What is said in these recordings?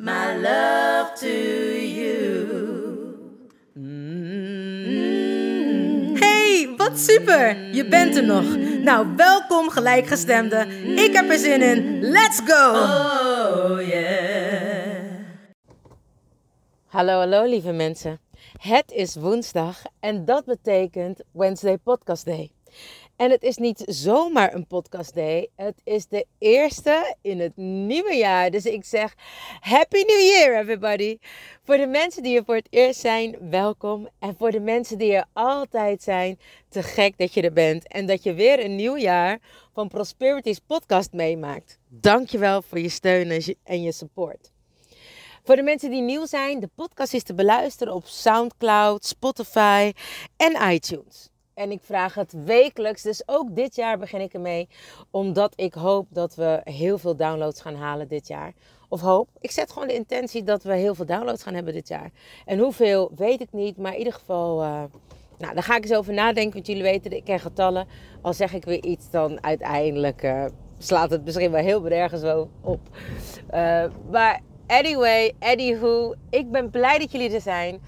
my love to you. Hey, wat super! Je bent er nog. Nou, welkom gelijkgestemde. Ik heb er zin in. Let's go! Oh yeah. Hallo, hallo lieve mensen. Het is woensdag en dat betekent Wednesday Podcast Day. En het is niet zomaar een podcast day. Het is de eerste in het nieuwe jaar. Dus ik zeg Happy New Year everybody. Voor de mensen die er voor het eerst zijn, welkom. En voor de mensen die er altijd zijn, te gek dat je er bent. En dat je weer een nieuw jaar van Prosperities podcast meemaakt. Dankjewel voor je steun en je- en je support. Voor de mensen die nieuw zijn, de podcast is te beluisteren op SoundCloud, Spotify en iTunes. En ik vraag het wekelijks, dus ook dit jaar begin ik ermee, omdat ik hoop dat we heel veel downloads gaan halen dit jaar. Of hoop, ik zet gewoon de intentie dat we heel veel downloads gaan hebben dit jaar. En hoeveel weet ik niet, maar in ieder geval, eh, nou, daar ga ik eens over nadenken, want jullie weten, ik ken getallen. Al zeg ik weer iets, dan uiteindelijk eh, slaat het misschien wel heel ergens wel op. Eh, maar anyway, anywho, ik ben blij dat jullie er zijn.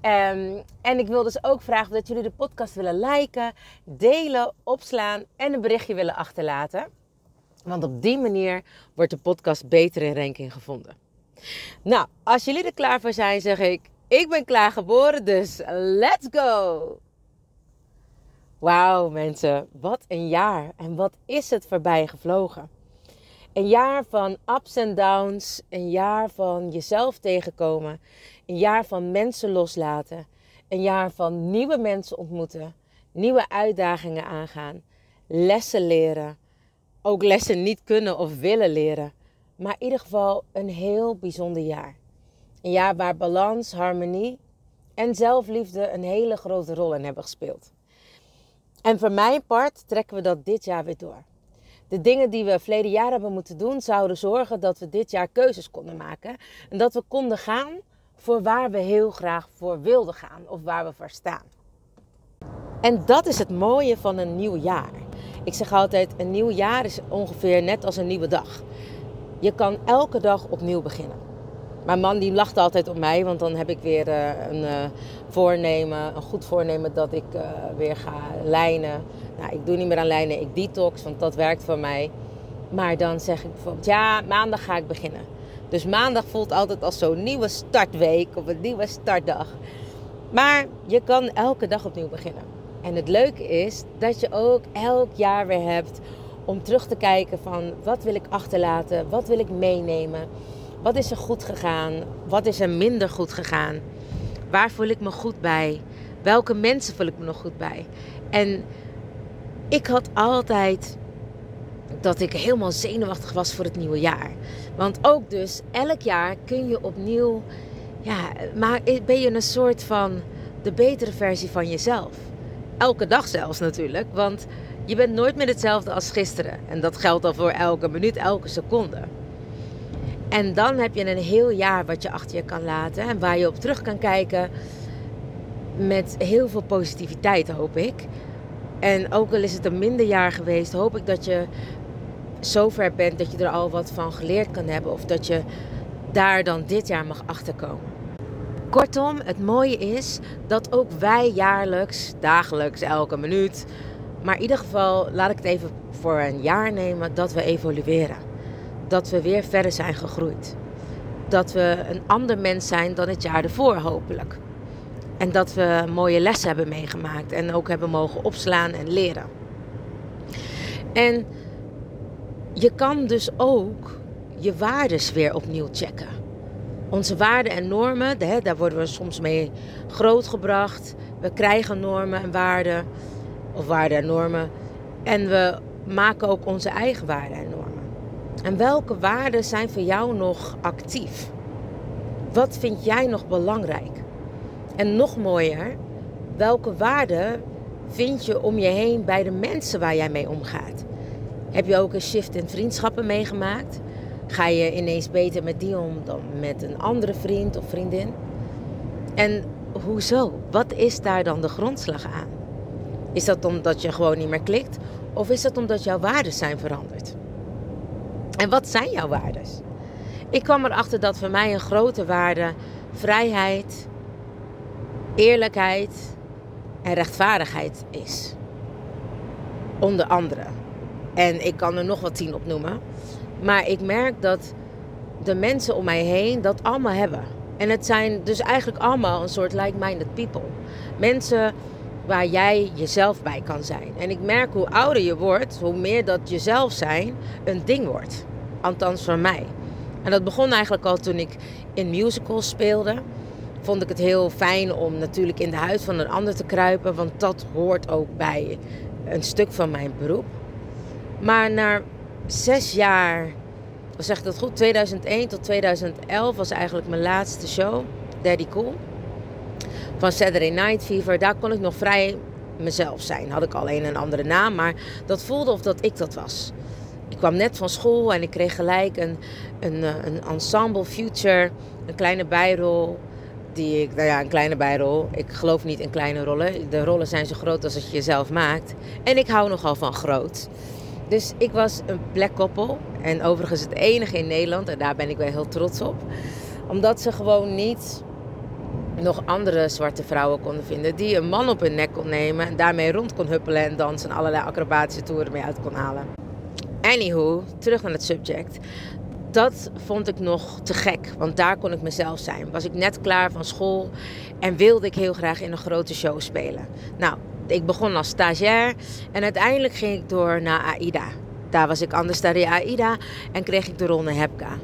Ehm, en ik wil dus ook vragen dat jullie de podcast willen liken, delen, opslaan en een berichtje willen achterlaten. Want op die manier wordt de podcast beter in ranking gevonden. Nou, als jullie er klaar voor zijn, zeg ik: Ik ben klaar geboren, dus let's go! Wauw, mensen, wat een jaar en wat is het voorbij gevlogen? Een jaar van ups en downs, een jaar van jezelf tegenkomen, een jaar van mensen loslaten, een jaar van nieuwe mensen ontmoeten, nieuwe uitdagingen aangaan, lessen leren, ook lessen niet kunnen of willen leren, maar in ieder geval een heel bijzonder jaar. Een jaar waar balans, harmonie en zelfliefde een hele grote rol in hebben gespeeld. En voor mijn part trekken we dat dit jaar weer door. De dingen die we verleden jaar hebben moeten doen, zouden zorgen dat we dit jaar keuzes konden maken. En dat we konden gaan voor waar we heel graag voor wilden gaan of waar we voor staan. En dat is het mooie van een nieuw jaar. Ik zeg altijd, een nieuw jaar is ongeveer net als een nieuwe dag. Je kan elke dag opnieuw beginnen. Mijn man die lacht altijd op mij, want dan heb ik weer eh, een eh, voornemen, een goed voornemen dat ik eh, weer ga lijnen. Nou, ik doe niet meer aan lijnen, ik detox, want dat werkt voor mij. Maar dan zeg ik bijvoorbeeld, ja, maandag ga ik beginnen. Dus maandag voelt altijd als zo'n nieuwe startweek of een nieuwe startdag. Maar je kan elke dag opnieuw beginnen. En het leuke is dat je ook elk jaar weer hebt om terug te kijken van wat wil ik achterlaten, wat wil ik meenemen, wat is er goed gegaan, wat is er minder goed gegaan, waar voel ik me goed bij, welke mensen voel ik me nog goed bij. En ik had altijd dat ik helemaal zenuwachtig was voor het nieuwe jaar. Want ook dus elk jaar kun je opnieuw, ja, maar ben je een soort van de betere versie van jezelf. Elke dag zelfs natuurlijk, want je bent nooit meer hetzelfde als gisteren. En dat geldt al voor elke minuut, elke seconde. En dan heb je een heel jaar wat je achter je kan laten en waar je op terug kan kijken met heel veel positiviteit, hoop ik. En ook al is het een minder jaar geweest, hoop ik dat je zover bent dat je er al wat van geleerd kan hebben. Of dat je daar dan dit jaar mag achterkomen. Kortom, het mooie is dat ook wij jaarlijks, dagelijks, elke minuut, maar in ieder geval, laat ik het even voor een jaar nemen, dat we evolueren. Dat we weer verder zijn gegroeid. Dat we een ander mens zijn dan het jaar ervoor, hopelijk. En dat we mooie lessen hebben meegemaakt en ook hebben mogen opslaan en leren. En je kan dus ook je waardes weer opnieuw checken. Onze waarden en normen, daar worden we soms mee grootgebracht. We krijgen normen en waarden, of waarden en normen. En we maken ook onze eigen waarden en normen. En welke waarden zijn voor jou nog actief? Wat vind jij nog belangrijk? En nog mooier, welke waarden vind je om je heen bij de mensen waar jij mee omgaat? Heb je ook een shift in vriendschappen meegemaakt? Ga je ineens beter met die om dan met een andere vriend of vriendin? En hoezo? Wat is daar dan de grondslag aan? Is dat omdat je gewoon niet meer klikt? Of is dat omdat jouw waarden zijn veranderd? En wat zijn jouw waarden? Ik kwam erachter dat voor mij een grote waarde vrijheid, eerlijkheid en rechtvaardigheid is. Onder andere. En ik kan er nog wat tien op noemen. Maar ik merk dat de mensen om mij heen dat allemaal hebben. En het zijn dus eigenlijk allemaal een soort like-minded people. Mensen waar jij jezelf bij kan zijn. En ik merk hoe ouder je wordt, hoe meer dat jezelf zijn een ding wordt. Althans voor mij. En dat begon eigenlijk al toen ik in musicals speelde. Vond ik het heel fijn om natuurlijk in de huid van een ander te kruipen, want dat hoort ook bij een stuk van mijn beroep. Maar na zes jaar, wat zeg ik dat goed, 2001 tot 2011 was eigenlijk mijn laatste show, Daddy Cool. Van Saturday Night Fever, daar kon ik nog vrij mezelf zijn. Had ik alleen een andere naam, maar dat voelde of dat ik dat was. Ik kwam net van school en ik kreeg gelijk een, een, eh, een ensemble future, een kleine bijrol. Die ik, nou ja, een kleine bijrol. Ik geloof niet in kleine rollen. De rollen zijn zo groot als het je jezelf maakt. En ik hou nogal van groot. Dus ik was een black koppel. En overigens het enige in Nederland. En daar ben ik wel heel trots op. Omdat ze gewoon niet nog andere zwarte vrouwen konden vinden. Die een man op hun nek kon nemen. En daarmee rond kon huppelen en dansen. En allerlei acrobatische toeren mee uit kon halen. Anywho, terug naar het subject. Dat vond ik nog te gek, want daar kon ik mezelf zijn. Was ik net klaar van school en wilde ik heel graag in een grote show spelen. Nou, ik begon als stagiair en uiteindelijk ging ik door naar AIDA. Daar was ik understudy AIDA en kreeg ik de rol naar Hepka.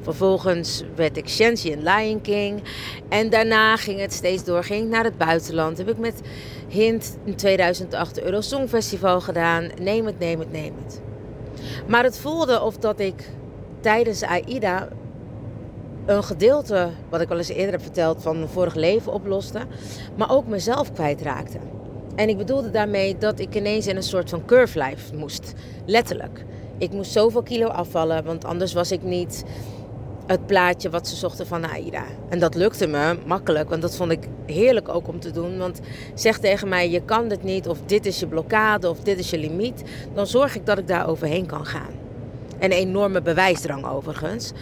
Vervolgens werd ik Shenzi in Lion King. En daarna ging het steeds door. Ging ik naar het buitenland. Heb ik met Hint in 2008 Euro Song Festival gedaan. Neem het, neem het, neem het. Maar het voelde of dat ik tijdens AIDA een gedeelte, wat ik wel eens eerder heb verteld, van mijn vorig leven oploste. Maar ook mezelf kwijtraakte. En ik bedoelde daarmee dat ik ineens in een soort van curve life moest. Letterlijk. Ik moest zoveel kilo afvallen, want anders was ik niet het plaatje wat ze zochten van Aida. En dat lukte me makkelijk, want dat vond ik heerlijk ook om te doen. Want zeg tegen mij, je kan dit niet, of dit is je blokkade, of dit is je limiet. Dan zorg ik dat ik daar overheen kan gaan. Een enorme bewijsdrang overigens.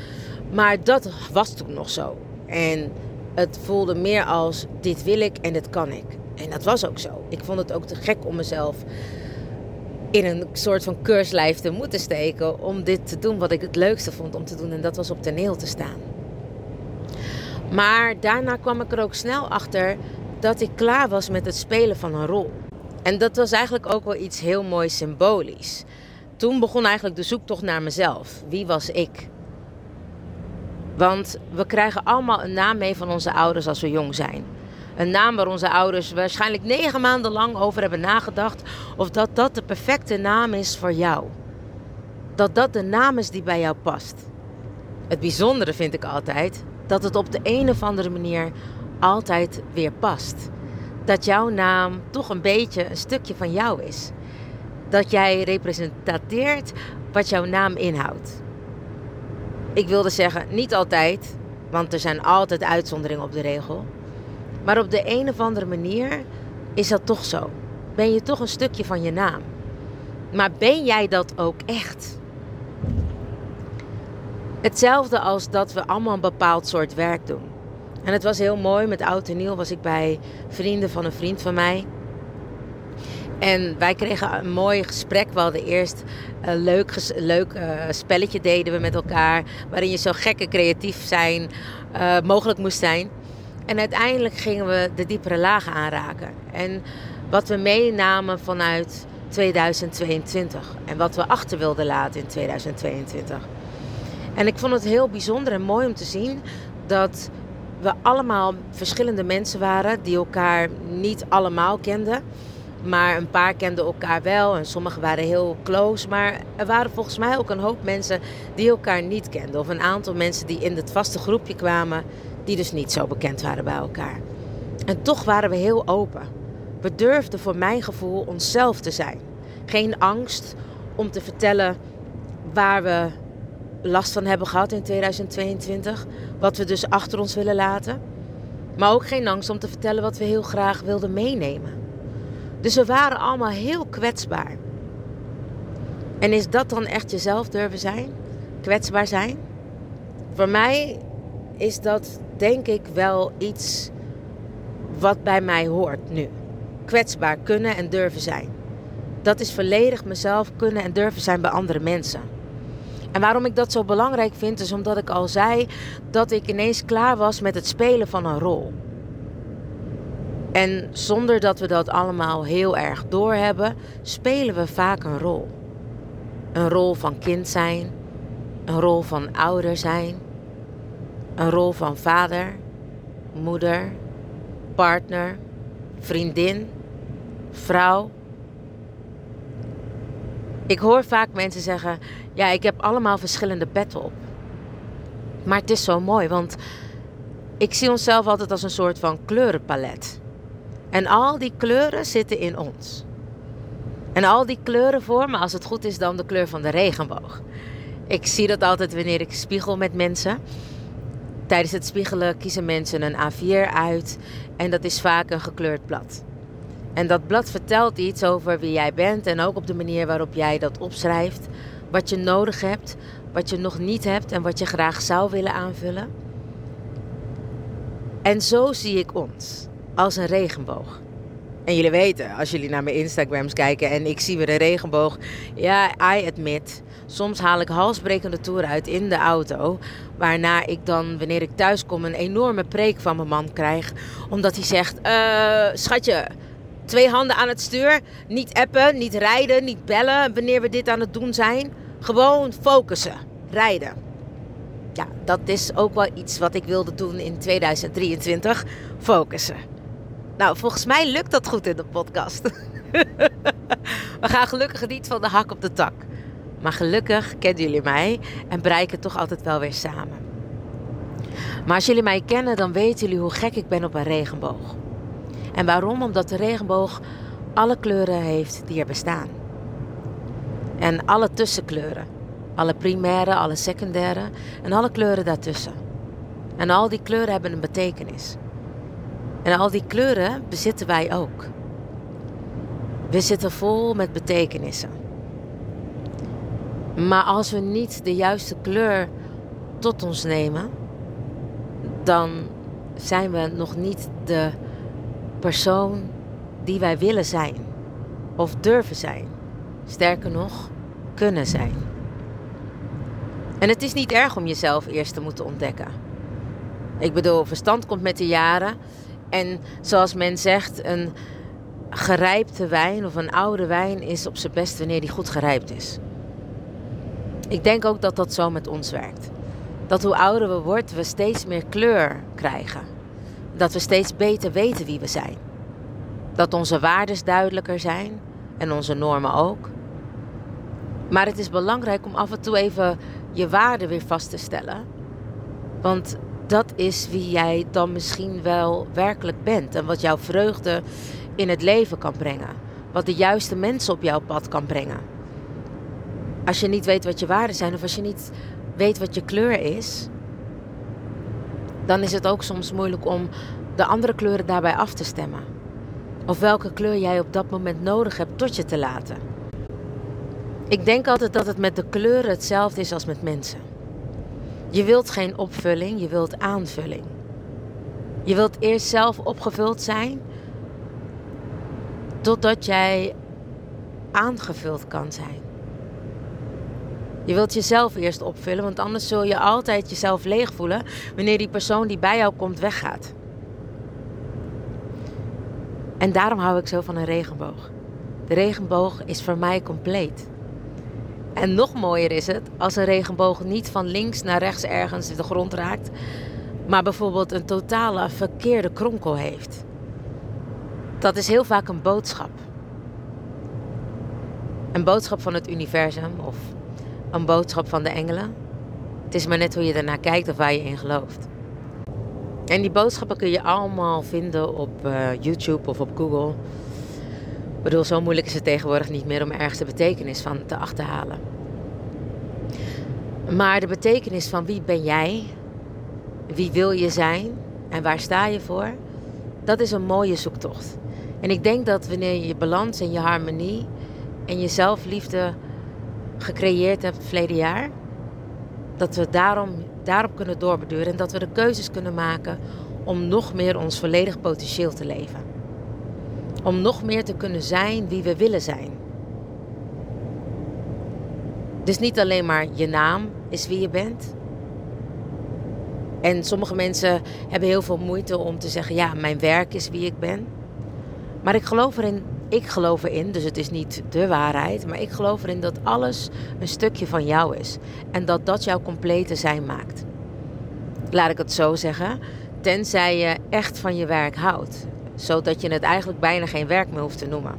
Maar dat was toen nog zo. En het voelde meer als, dit wil ik en dit kan ik. En dat was ook zo. Ik vond het ook te gek om mezelf in een soort van keurslijf te moeten steken om dit te doen wat ik het leukste vond om te doen. En dat was op toneel te staan. Maar daarna kwam ik er ook snel achter dat ik klaar was met het spelen van een rol. En dat was eigenlijk ook wel iets heel mooi symbolisch. Toen begon eigenlijk de zoektocht naar mezelf. Wie was ik? Want we krijgen allemaal een naam mee van onze ouders als we jong zijn. Een naam waar onze ouders waarschijnlijk negen maanden lang over hebben nagedacht. Of dat dat de perfecte naam is voor jou. Dat dat de naam is die bij jou past. Het bijzondere vind ik altijd dat het op de een of andere manier altijd weer past. Dat jouw naam toch een beetje een stukje van jou is. Dat jij representeert wat jouw naam inhoudt. Ik wilde zeggen, niet altijd, want er zijn altijd uitzonderingen op de regel. Maar op de een of andere manier is dat toch zo. Ben je toch een stukje van je naam. Maar ben jij dat ook echt? Hetzelfde als dat we allemaal een bepaald soort werk doen. En het was heel mooi. Met Oud en Nieuw was ik bij vrienden van een vriend van mij. En wij kregen een mooi gesprek. We hadden eerst een leuk, leuk uh, spelletje deden we met elkaar. Waarin je zo gek en creatief zijn, uh, mogelijk moest zijn. En uiteindelijk gingen we de diepere lagen aanraken. En wat we meenamen vanuit 2022 en wat we achter wilden laten in 2022. En ik vond het heel bijzonder en mooi om te zien dat we allemaal verschillende mensen waren die elkaar niet allemaal kenden. Maar een paar kenden elkaar wel en sommigen waren heel close. Maar er waren volgens mij ook een hoop mensen die elkaar niet kenden. Of een aantal mensen die in het vaste groepje kwamen, die dus niet zo bekend waren bij elkaar. En toch waren we heel open. We durfden voor mijn gevoel onszelf te zijn. Geen angst om te vertellen waar we last van hebben gehad in 2022. Wat we dus achter ons willen laten. Maar ook geen angst om te vertellen wat we heel graag wilden meenemen. Dus we waren allemaal heel kwetsbaar. En is dat dan echt jezelf durven zijn? Kwetsbaar zijn? Voor mij is dat denk ik wel iets wat bij mij hoort nu. Kwetsbaar kunnen en durven zijn. Dat is volledig mezelf kunnen en durven zijn bij andere mensen. En waarom ik dat zo belangrijk vind, is omdat ik al zei dat ik ineens klaar was met het spelen van een rol. En zonder dat we dat allemaal heel erg doorhebben, spelen we vaak een rol. Een rol van kind zijn, een rol van ouder zijn, een rol van vader, moeder, partner, vriendin, vrouw. Ik hoor vaak mensen zeggen: Ja, ik heb allemaal verschillende petten op. Maar het is zo mooi, want ik zie onszelf altijd als een soort van kleurenpalet. En al die kleuren zitten in ons. En al die kleuren vormen, als het goed is, dan de kleur van de regenboog. Ik zie dat altijd wanneer ik spiegel met mensen. Tijdens het spiegelen kiezen mensen een A4 uit en dat is vaak een gekleurd blad. En dat blad vertelt iets over wie jij bent en ook op de manier waarop jij dat opschrijft. Wat je nodig hebt, wat je nog niet hebt en wat je graag zou willen aanvullen. En zo zie ik ons, als een regenboog. En jullie weten, als jullie naar mijn Instagrams kijken en ik zie weer een regenboog. Ja, I admit, soms haal ik halsbrekende toeren uit in de auto. Waarna ik dan, wanneer ik thuis kom, een enorme preek van mijn man krijg. Omdat hij zegt, eh, schatje, twee handen aan het stuur. Niet appen, niet rijden, niet bellen wanneer we dit aan het doen zijn. Gewoon focussen, rijden. Ja, dat is ook wel iets wat ik wilde doen in 2023. Focussen. Nou, volgens mij lukt dat goed in de podcast. We gaan gelukkig niet van de hak op de tak. Maar gelukkig kennen jullie mij en bereiken toch altijd wel weer samen. Maar als jullie mij kennen, dan weten jullie hoe gek ik ben op een regenboog. En waarom? Omdat de regenboog alle kleuren heeft die er bestaan. En alle tussenkleuren. Alle primaire, alle secundaire en alle kleuren daartussen. En al die kleuren hebben een betekenis. En al die kleuren bezitten wij ook. We zitten vol met betekenissen. Maar als we niet de juiste kleur tot ons nemen, dan zijn we nog niet de persoon die wij willen zijn of durven zijn. Sterker nog, kunnen zijn. En het is niet erg om jezelf eerst te moeten ontdekken. Ik bedoel, verstand komt met de jaren. En zoals men zegt, een gerijpte wijn of een oude wijn is op zijn best wanneer die goed gerijpt is. Ik denk ook dat dat zo met ons werkt. Dat hoe ouder we worden, we steeds meer kleur krijgen. Dat we steeds beter weten wie we zijn. Dat onze waarden duidelijker zijn en onze normen ook. Maar het is belangrijk om af en toe even je waarden weer vast te stellen. Want dat is wie jij dan misschien wel werkelijk bent. En wat jouw vreugde in het leven kan brengen. Wat de juiste mensen op jouw pad kan brengen. Als je niet weet wat je waarden zijn of als je niet weet wat je kleur is, dan is het ook soms moeilijk om de andere kleuren daarbij af te stemmen. Of welke kleur jij op dat moment nodig hebt tot je te laten. Ik denk altijd dat het met de kleuren hetzelfde is als met mensen. Je wilt geen opvulling, je wilt aanvulling. Je wilt eerst zelf opgevuld zijn, totdat jij aangevuld kan zijn. Je wilt jezelf eerst opvullen, want anders zul je altijd jezelf leeg voelen wanneer die persoon die bij jou komt weggaat. En daarom hou ik zo van een regenboog. De regenboog is voor mij compleet. En nog mooier is het als een regenboog niet van links naar rechts ergens de grond raakt, maar bijvoorbeeld een totale verkeerde kronkel heeft. Dat is heel vaak een boodschap. Een boodschap van het universum of een boodschap van de engelen. Het is maar net hoe je ernaar kijkt of waar je in gelooft. En die boodschappen kun je allemaal vinden op uh, YouTube of op Google. Bedoel, zo moeilijk is het tegenwoordig niet meer om ergens de betekenis van te achterhalen. Maar de betekenis van wie ben jij, wie wil je zijn en waar sta je voor, dat is een mooie zoektocht. En ik denk dat wanneer je je balans en je harmonie en je zelfliefde gecreëerd hebt het verleden jaar, dat we daarom, daarop kunnen doorbeduren en dat we de keuzes kunnen maken om nog meer ons volledig potentieel te leven. Om nog meer te kunnen zijn wie we willen zijn. Dus niet alleen maar je naam is wie je bent. En sommige mensen hebben heel veel moeite om te zeggen: ja, mijn werk is wie ik ben. Maar ik geloof erin, ik geloof erin, dus het is niet de waarheid, maar ik geloof erin dat alles een stukje van jou is. En dat dat jouw complete zijn maakt. Laat ik het zo zeggen, tenzij je echt van je werk houdt. Zodat je het eigenlijk bijna geen werk meer hoeft te noemen.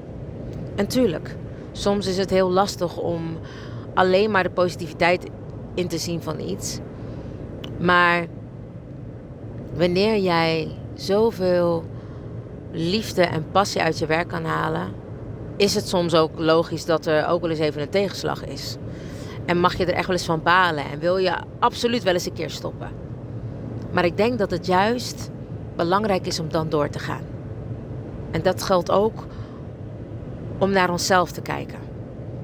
En tuurlijk, soms is het heel lastig om alleen maar de positiviteit in te zien van iets. Maar wanneer jij zoveel liefde en passie uit je werk kan halen, is het soms ook logisch dat er ook wel eens even een tegenslag is. En mag je er echt wel eens van balen en wil je absoluut wel eens een keer stoppen. Maar ik denk dat het juist belangrijk is om dan door te gaan. En dat geldt ook om naar onszelf te kijken.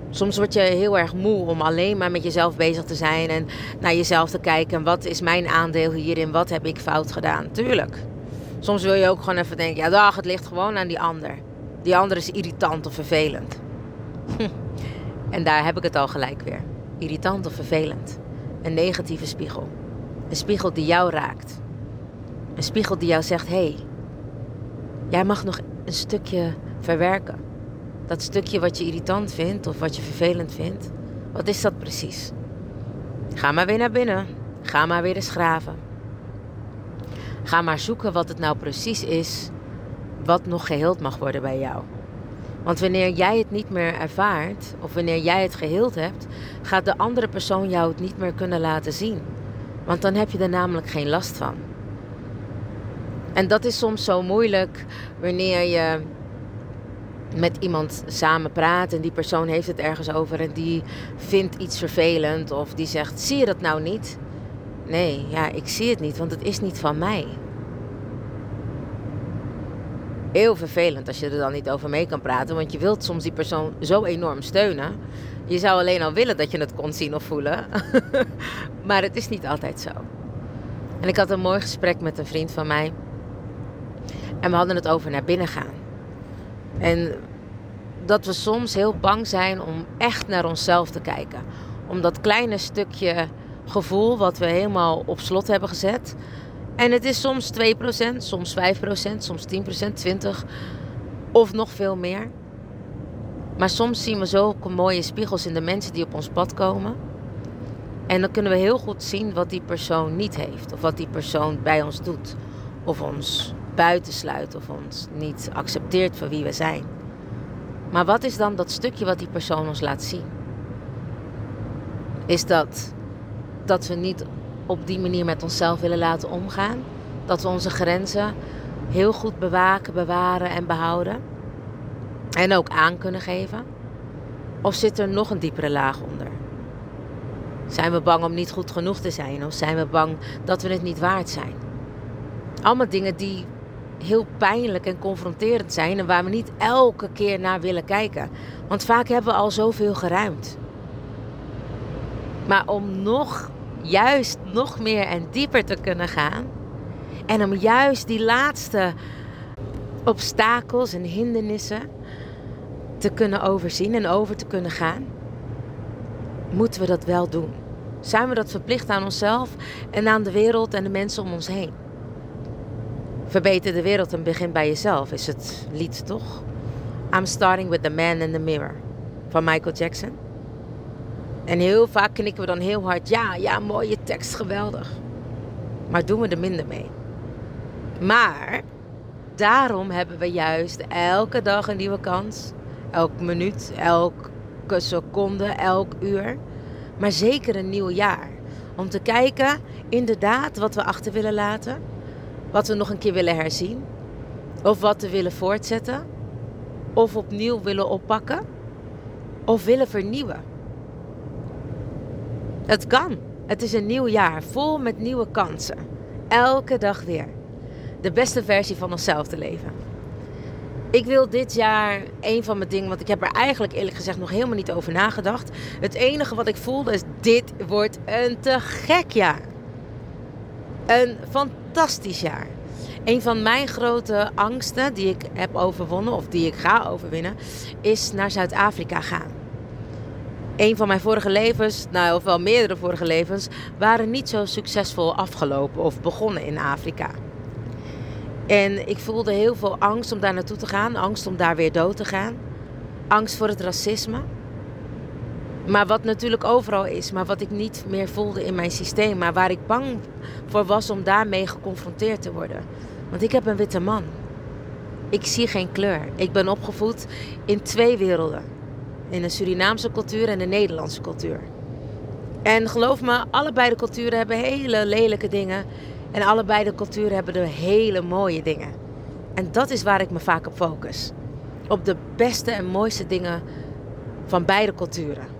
Soms word je heel erg moe om alleen maar met jezelf bezig te zijn en naar jezelf te kijken. Wat is mijn aandeel hierin? Wat heb ik fout gedaan? Tuurlijk. Soms wil je ook gewoon even denken: ja, dag, het ligt gewoon aan die ander. Die ander is irritant of vervelend. en daar heb ik het al gelijk weer. Irritant of vervelend. Een negatieve spiegel. Een spiegel die jou raakt. Een spiegel die jou zegt: hé, hey, jij mag nog een stukje verwerken. Dat stukje wat je irritant vindt of wat je vervelend vindt, wat is dat precies? Ga maar weer naar binnen. Ga maar weer eens graven. Ga maar zoeken wat het nou precies is wat nog geheeld mag worden bij jou. Want wanneer jij het niet meer ervaart, of wanneer jij het geheeld hebt, gaat de andere persoon jou het niet meer kunnen laten zien. Want dan heb je er namelijk geen last van. En dat is soms zo moeilijk wanneer je met iemand samen praat en die persoon heeft het ergens over en die vindt iets vervelend of die zegt: Zie je dat nou niet? Nee, ja, ik zie het niet, want het is niet van mij. Heel vervelend als je er dan niet over mee kan praten, want je wilt soms die persoon zo enorm steunen. Je zou alleen al willen dat je het kon zien of voelen, maar het is niet altijd zo. En ik had een mooi gesprek met een vriend van mij en we hadden het over naar binnen gaan. En dat we soms heel bang zijn om echt naar onszelf te kijken. Om dat kleine stukje gevoel wat we helemaal op slot hebben gezet. En het is soms 2%, soms 5%, soms 10%, 20% of nog veel meer. Maar soms zien we zulke mooie spiegels in de mensen die op ons pad komen. En dan kunnen we heel goed zien wat die persoon niet heeft. Of wat die persoon bij ons doet. Of ons buitensluit of ons niet accepteert voor wie we zijn. Maar wat is dan dat stukje wat die persoon ons laat zien? Is dat dat we niet op die manier met onszelf willen laten omgaan? Dat we onze grenzen heel goed bewaken, bewaren en behouden? En ook aan kunnen geven? Of zit er nog een diepere laag onder? Zijn we bang om niet goed genoeg te zijn? Of zijn we bang dat we het niet waard zijn? Allemaal dingen die heel pijnlijk en confronterend zijn en waar we niet elke keer naar willen kijken. Want vaak hebben we al zoveel geruimd. Maar om nog, juist nog meer en dieper te kunnen gaan en om juist die laatste obstakels en hindernissen te kunnen overzien en over te kunnen gaan, moeten we dat wel doen. Zijn we dat verplicht aan onszelf en aan de wereld en de mensen om ons heen? Verbeter de wereld en begin bij jezelf, is het lied toch? I'm starting with the man in the mirror van Michael Jackson. En heel vaak knikken we dan heel hard. Ja, ja, mooie tekst, geweldig. Maar doen we er minder mee. Maar daarom hebben we juist elke dag een nieuwe kans. Elke minuut, elke seconde, elk uur. Maar zeker een nieuw jaar. Om te kijken, inderdaad, wat we achter willen laten. Wat we nog een keer willen herzien. Of wat we willen voortzetten. Of opnieuw willen oppakken. Of willen vernieuwen. Het kan. Het is een nieuw jaar vol met nieuwe kansen. Elke dag weer. De beste versie van onszelf te leven. Ik wil dit jaar een van mijn dingen, want ik heb er eigenlijk eerlijk gezegd nog helemaal niet over nagedacht. Het enige wat ik voelde is: dit wordt een te gek jaar. Een fantastisch jaar. Een van mijn grote angsten die ik heb overwonnen, of die ik ga overwinnen, is naar Zuid-Afrika gaan. Een van mijn vorige levens, nou of wel meerdere vorige levens, waren niet zo succesvol afgelopen of begonnen in Afrika. En ik voelde heel veel angst om daar naartoe te gaan, angst om daar weer dood te gaan, angst voor het racisme. Maar wat natuurlijk overal is, maar wat ik niet meer voelde in mijn systeem, maar waar ik bang voor was om daarmee geconfronteerd te worden. Want ik heb een witte man. Ik zie geen kleur. Ik ben opgevoed in twee werelden. In de Surinaamse cultuur en de Nederlandse cultuur. En geloof me, allebei de culturen hebben hele lelijke dingen. En allebei de culturen hebben de hele mooie dingen. En dat is waar ik me vaak op focus. Op de beste en mooiste dingen van beide culturen.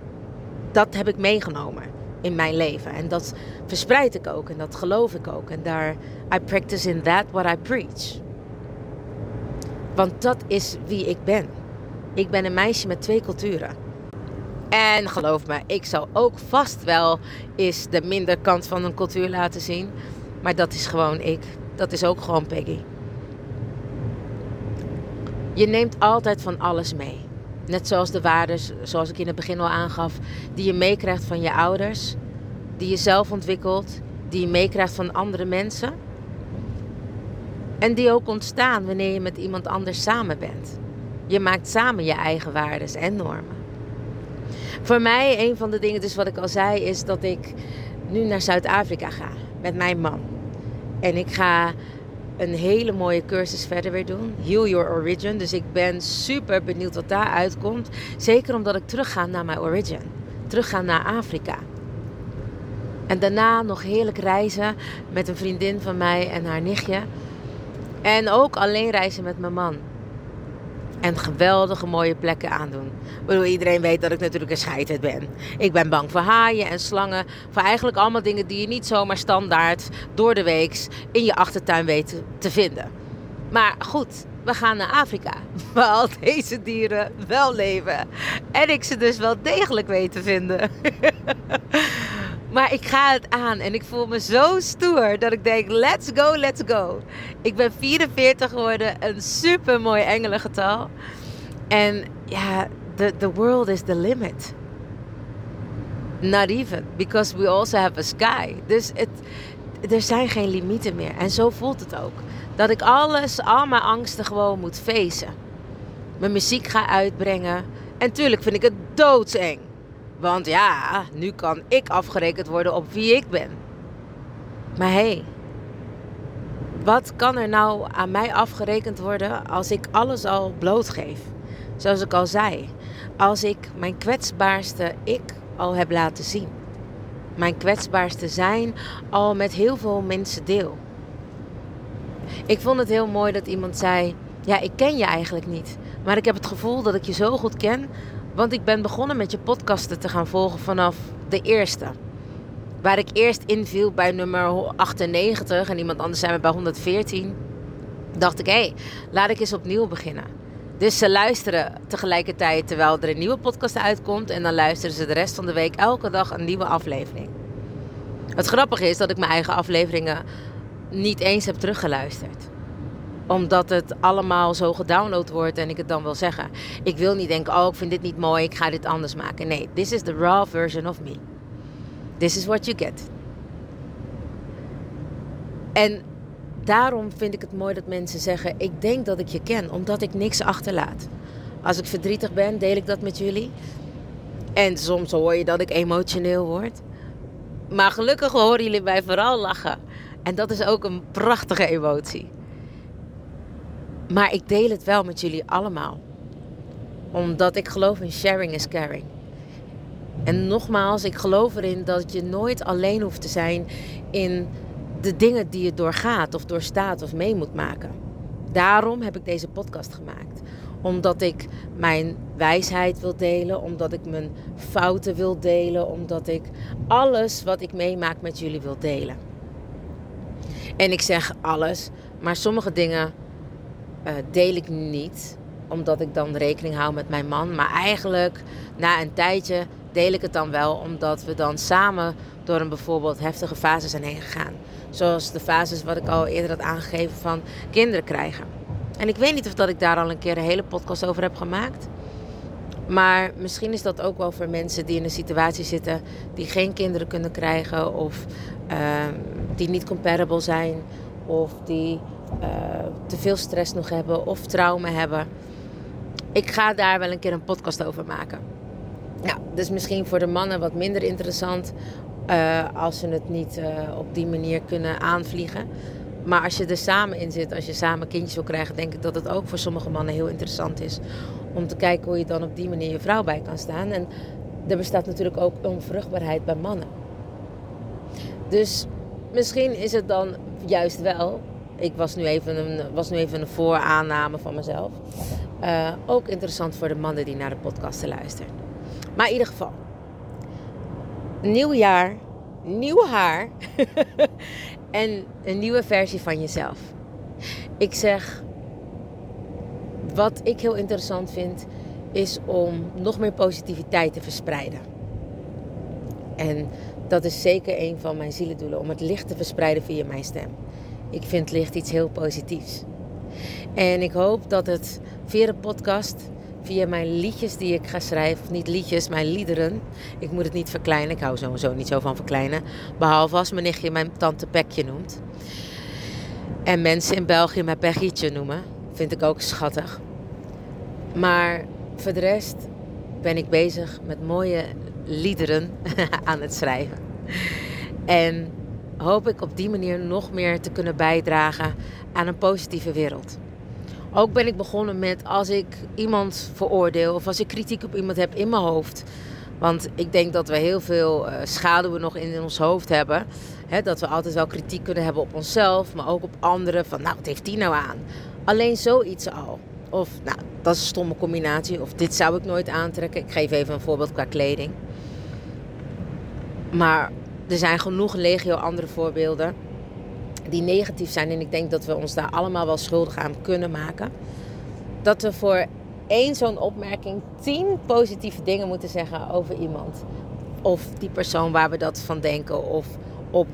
Dat heb ik meegenomen in mijn leven. En dat verspreid ik ook en dat geloof ik ook. En daar, I practice in that what I preach. Want dat is wie ik ben. Ik ben een meisje met twee culturen. En geloof me, ik zal ook vast wel eens de minder kant van een cultuur laten zien. Maar dat is gewoon ik. Dat is ook gewoon Peggy. Je neemt altijd van alles mee. Net zoals de waarden, zoals ik in het begin al aangaf, die je meekrijgt van je ouders, die je zelf ontwikkelt, die je meekrijgt van andere mensen. En die ook ontstaan wanneer je met iemand anders samen bent. Je maakt samen je eigen waarden en normen. Voor mij, een van de dingen, dus wat ik al zei, is dat ik nu naar Zuid-Afrika ga met mijn man. En ik ga een hele mooie cursus verder weer doen. Heal Your Origin. Dus ik ben super benieuwd wat daar uitkomt. Zeker omdat ik terug ga naar mijn origin. Terug ga naar Afrika. En daarna nog heerlijk reizen met een vriendin van mij en haar nichtje. En ook alleen reizen met mijn man. En geweldige mooie plekken aandoen. Ik iedereen weet dat ik natuurlijk een scheidheid ben. Ik ben bang voor haaien en slangen. Voor eigenlijk allemaal dingen die je niet zomaar standaard door de weeks in je achtertuin weet te vinden. Maar goed, we gaan naar Afrika. Waar al deze dieren wel leven. En ik ze dus wel degelijk weet te vinden. Maar ik ga het aan en ik voel me zo stoer dat ik denk: let's go, let's go. Ik ben 44 geworden, een super mooi engelengetal. En ja, the, the world is the limit. Not even, because we also have a sky. Dus het, er zijn geen limieten meer. En zo voelt het ook. Dat ik alles, al mijn angsten gewoon moet facen. Mijn muziek ga uitbrengen. En tuurlijk vind ik het doodseng. Want ja, nu kan ik afgerekend worden op wie ik ben. Maar hé, hey, wat kan er nou aan mij afgerekend worden als ik alles al blootgeef? Zoals ik al zei, als ik mijn kwetsbaarste ik al heb laten zien. Mijn kwetsbaarste zijn al met heel veel mensen deel. Ik vond het heel mooi dat iemand zei: Ja, ik ken je eigenlijk niet. Maar ik heb het gevoel dat ik je zo goed ken want ik ben begonnen met je podcasten te gaan volgen vanaf de eerste. Waar ik eerst inviel bij nummer 98 en iemand anders zei me bij 114. Dacht ik, hé, hey, laat ik eens opnieuw beginnen. Dus ze luisteren tegelijkertijd terwijl er een nieuwe podcast uitkomt. En dan luisteren ze de rest van de week elke dag een nieuwe aflevering. Het grappige is dat ik mijn eigen afleveringen niet eens heb teruggeluisterd omdat het allemaal zo gedownload wordt en ik het dan wil zeggen. Ik wil niet denken, oh ik vind dit niet mooi, ik ga dit anders maken. Nee, this is the raw version of me. This is what you get. En daarom vind ik het mooi dat mensen zeggen: Ik denk dat ik je ken, omdat ik niks achterlaat. Als ik verdrietig ben, deel ik dat met jullie. En soms hoor je dat ik emotioneel word. Maar gelukkig horen jullie mij vooral lachen. En dat is ook een prachtige emotie. Maar ik deel het wel met jullie allemaal. Omdat ik geloof in sharing is caring. En nogmaals, ik geloof erin dat je nooit alleen hoeft te zijn in de dingen die je doorgaat of doorstaat of mee moet maken. Daarom heb ik deze podcast gemaakt. Omdat ik mijn wijsheid wil delen, omdat ik mijn fouten wil delen, omdat ik alles wat ik meemaak met jullie wil delen. En ik zeg alles, maar sommige dingen uh, deel ik niet, omdat ik dan rekening hou met mijn man. Maar eigenlijk na een tijdje deel ik het dan wel, omdat we dan samen door een bijvoorbeeld heftige fase zijn heen gegaan. Zoals de fases wat ik al eerder had aangegeven van kinderen krijgen. En ik weet niet of dat ik daar al een keer een hele podcast over heb gemaakt. Maar misschien is dat ook wel voor mensen die in een situatie zitten die geen kinderen kunnen krijgen of uh, die niet comparable zijn of die uh, te veel stress nog hebben of trauma hebben. Ik ga daar wel een keer een podcast over maken. Nou, dus misschien voor de mannen wat minder interessant uh, als ze het niet uh, op die manier kunnen aanvliegen. Maar als je er samen in zit, als je samen kindjes wil krijgen, denk ik dat het ook voor sommige mannen heel interessant is. Om te kijken hoe je dan op die manier je vrouw bij kan staan. En er bestaat natuurlijk ook onvruchtbaarheid bij mannen. Dus misschien is het dan juist wel. Ik was nu even een, was nu even een vooraanname van mezelf. Uh, ook interessant voor de mannen die naar de podcast luisteren. Maar in ieder geval, nieuw jaar, nieuw haar en een nieuwe versie van jezelf. Ik zeg, wat ik heel interessant vind, is om nog meer positiviteit te verspreiden. En dat is zeker een van mijn zielendoelen, om het licht te verspreiden via mijn stem. Ik vind licht iets heel positiefs. En ik hoop dat het via de podcast via mijn liedjes die ik ga schrijven. Niet liedjes, mijn liederen. Ik moet het niet verkleinen. Ik hou sowieso niet zo van verkleinen. Behalve als mijn nichtje mijn tante Pekje noemt. En mensen in België mijn Peggietje noemen. Vind ik ook schattig. Maar voor de rest ben ik bezig met mooie liederen aan het schrijven. En hoop ik op die manier nog meer te kunnen bijdragen aan een positieve wereld. Ook ben ik begonnen met als ik iemand veroordeel of als ik kritiek op iemand heb in mijn hoofd. Want ik denk dat we heel veel uh, schaduwen nog in ons hoofd hebben. Dat we altijd wel kritiek kunnen hebben op onszelf, maar ook op anderen. Van nou, wat heeft die nou aan? Alleen zoiets al. Of nou, dat is een stomme combinatie. Of dit zou ik nooit aantrekken. Ik geef even een voorbeeld qua kleding. Maar er zijn genoeg legio andere voorbeelden die negatief zijn. En ik denk dat we ons daar allemaal wel schuldig aan kunnen maken. Dat we voor één zo'n opmerking tien positieve dingen moeten zeggen over iemand. Of die persoon waar we dat van denken. Of op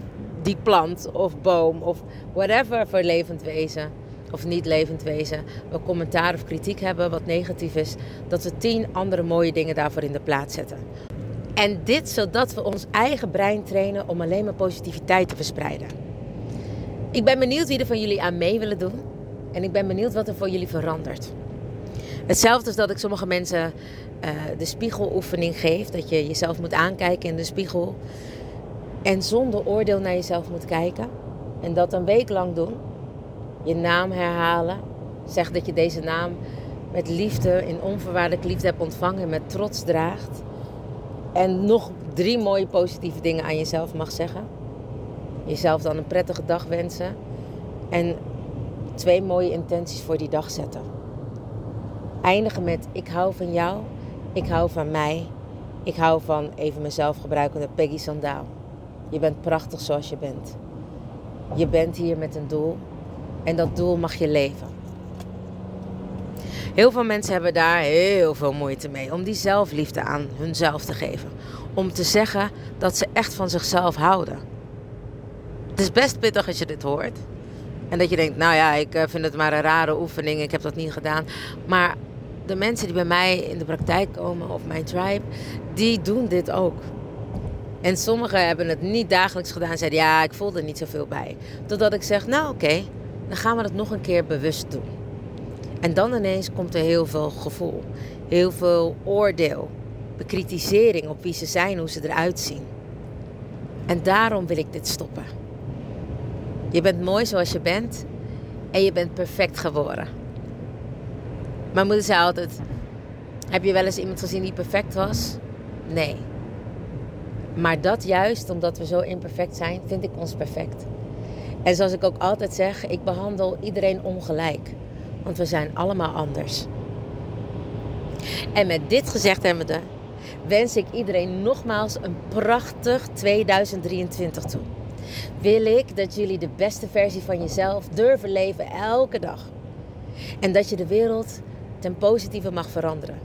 die plant of boom of whatever voor levend wezen. Of niet levend wezen. We commentaar of kritiek hebben wat negatief is. Dat we tien andere mooie dingen daarvoor in de plaats zetten. En dit zodat we ons eigen brein trainen om alleen maar positiviteit te verspreiden. Ik ben benieuwd wie er van jullie aan mee willen doen. En ik ben benieuwd wat er voor jullie verandert. Hetzelfde als dat ik sommige mensen uh, de spiegeloefening geef. Dat je jezelf moet aankijken in de spiegel. En zonder oordeel naar jezelf moet kijken. En dat een week lang doen. Je naam herhalen. Zeg dat je deze naam met liefde, in onvoorwaardelijke liefde hebt ontvangen. Met trots draagt. En nog drie mooie positieve dingen aan jezelf mag zeggen. Jezelf dan een prettige dag wensen. En twee mooie intenties voor die dag zetten. Eindigen met ik hou van jou, ik hou van mij, ik hou van even mezelf gebruikende Peggy Sandaal. Je bent prachtig zoals je bent. Je bent hier met een doel en dat doel mag je leven. Heel veel mensen hebben daar heel veel moeite mee om die zelfliefde aan hunzelf te geven. Om te zeggen dat ze echt van zichzelf houden. Het is best pittig als je dit hoort. En dat je denkt, nou ja, ik eh, vind het maar een rare oefening, ik heb dat niet gedaan. Maar de mensen die bij mij in de praktijk komen, of mijn tribe, die doen dit ook. En sommigen hebben het niet dagelijks gedaan en zeiden, ja, ik voel er niet zoveel bij. Totdat ik zeg, nou oké, dan gaan we het nog een keer bewust doen. En dan ineens komt er heel veel gevoel, heel veel oordeel, bekritisering op wie ze zijn, hoe ze eruit zien. En daarom wil ik dit stoppen. Je bent mooi zoals je bent en je bent perfect geworden. Mijn moeder zei altijd: Heb je wel eens iemand gezien die perfect was? Nee. Maar dat juist, omdat we zo imperfect zijn, vind ik ons perfect. En zoals ik ook altijd zeg, ik behandel iedereen ongelijk. Want we zijn allemaal anders. En met dit gezegd hebbende, wens ik iedereen nogmaals een prachtig 2023 toe. Wil ik dat jullie de beste versie van jezelf durven leven elke dag. En dat je de wereld ten positieve mag veranderen.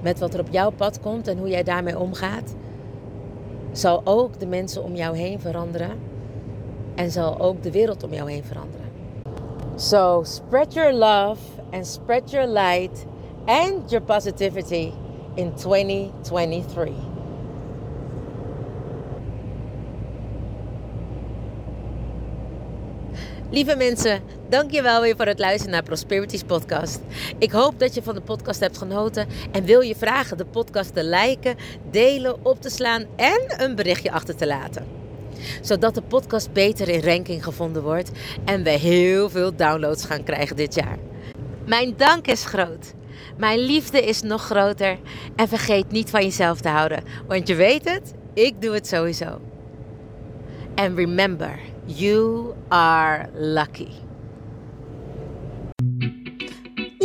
Met wat er op jouw pad komt en hoe jij daarmee omgaat, zal ook de mensen om jou heen veranderen. En zal ook de wereld om jou heen veranderen. So spread your love and spread your light and your positivity in 2023. Lieve mensen, dankjewel weer voor het luisteren naar Prosperities podcast. Ik hoop dat je van de podcast hebt genoten en wil je vragen de podcast te liken, delen, op te slaan en een berichtje achter te laten. Zodat de podcast beter in ranking gevonden wordt en we heel veel downloads gaan krijgen dit jaar. Mijn dank is groot. Mijn liefde is nog groter. En vergeet niet van jezelf te houden. Want je weet het, ik doe het sowieso. And remember, you are lucky.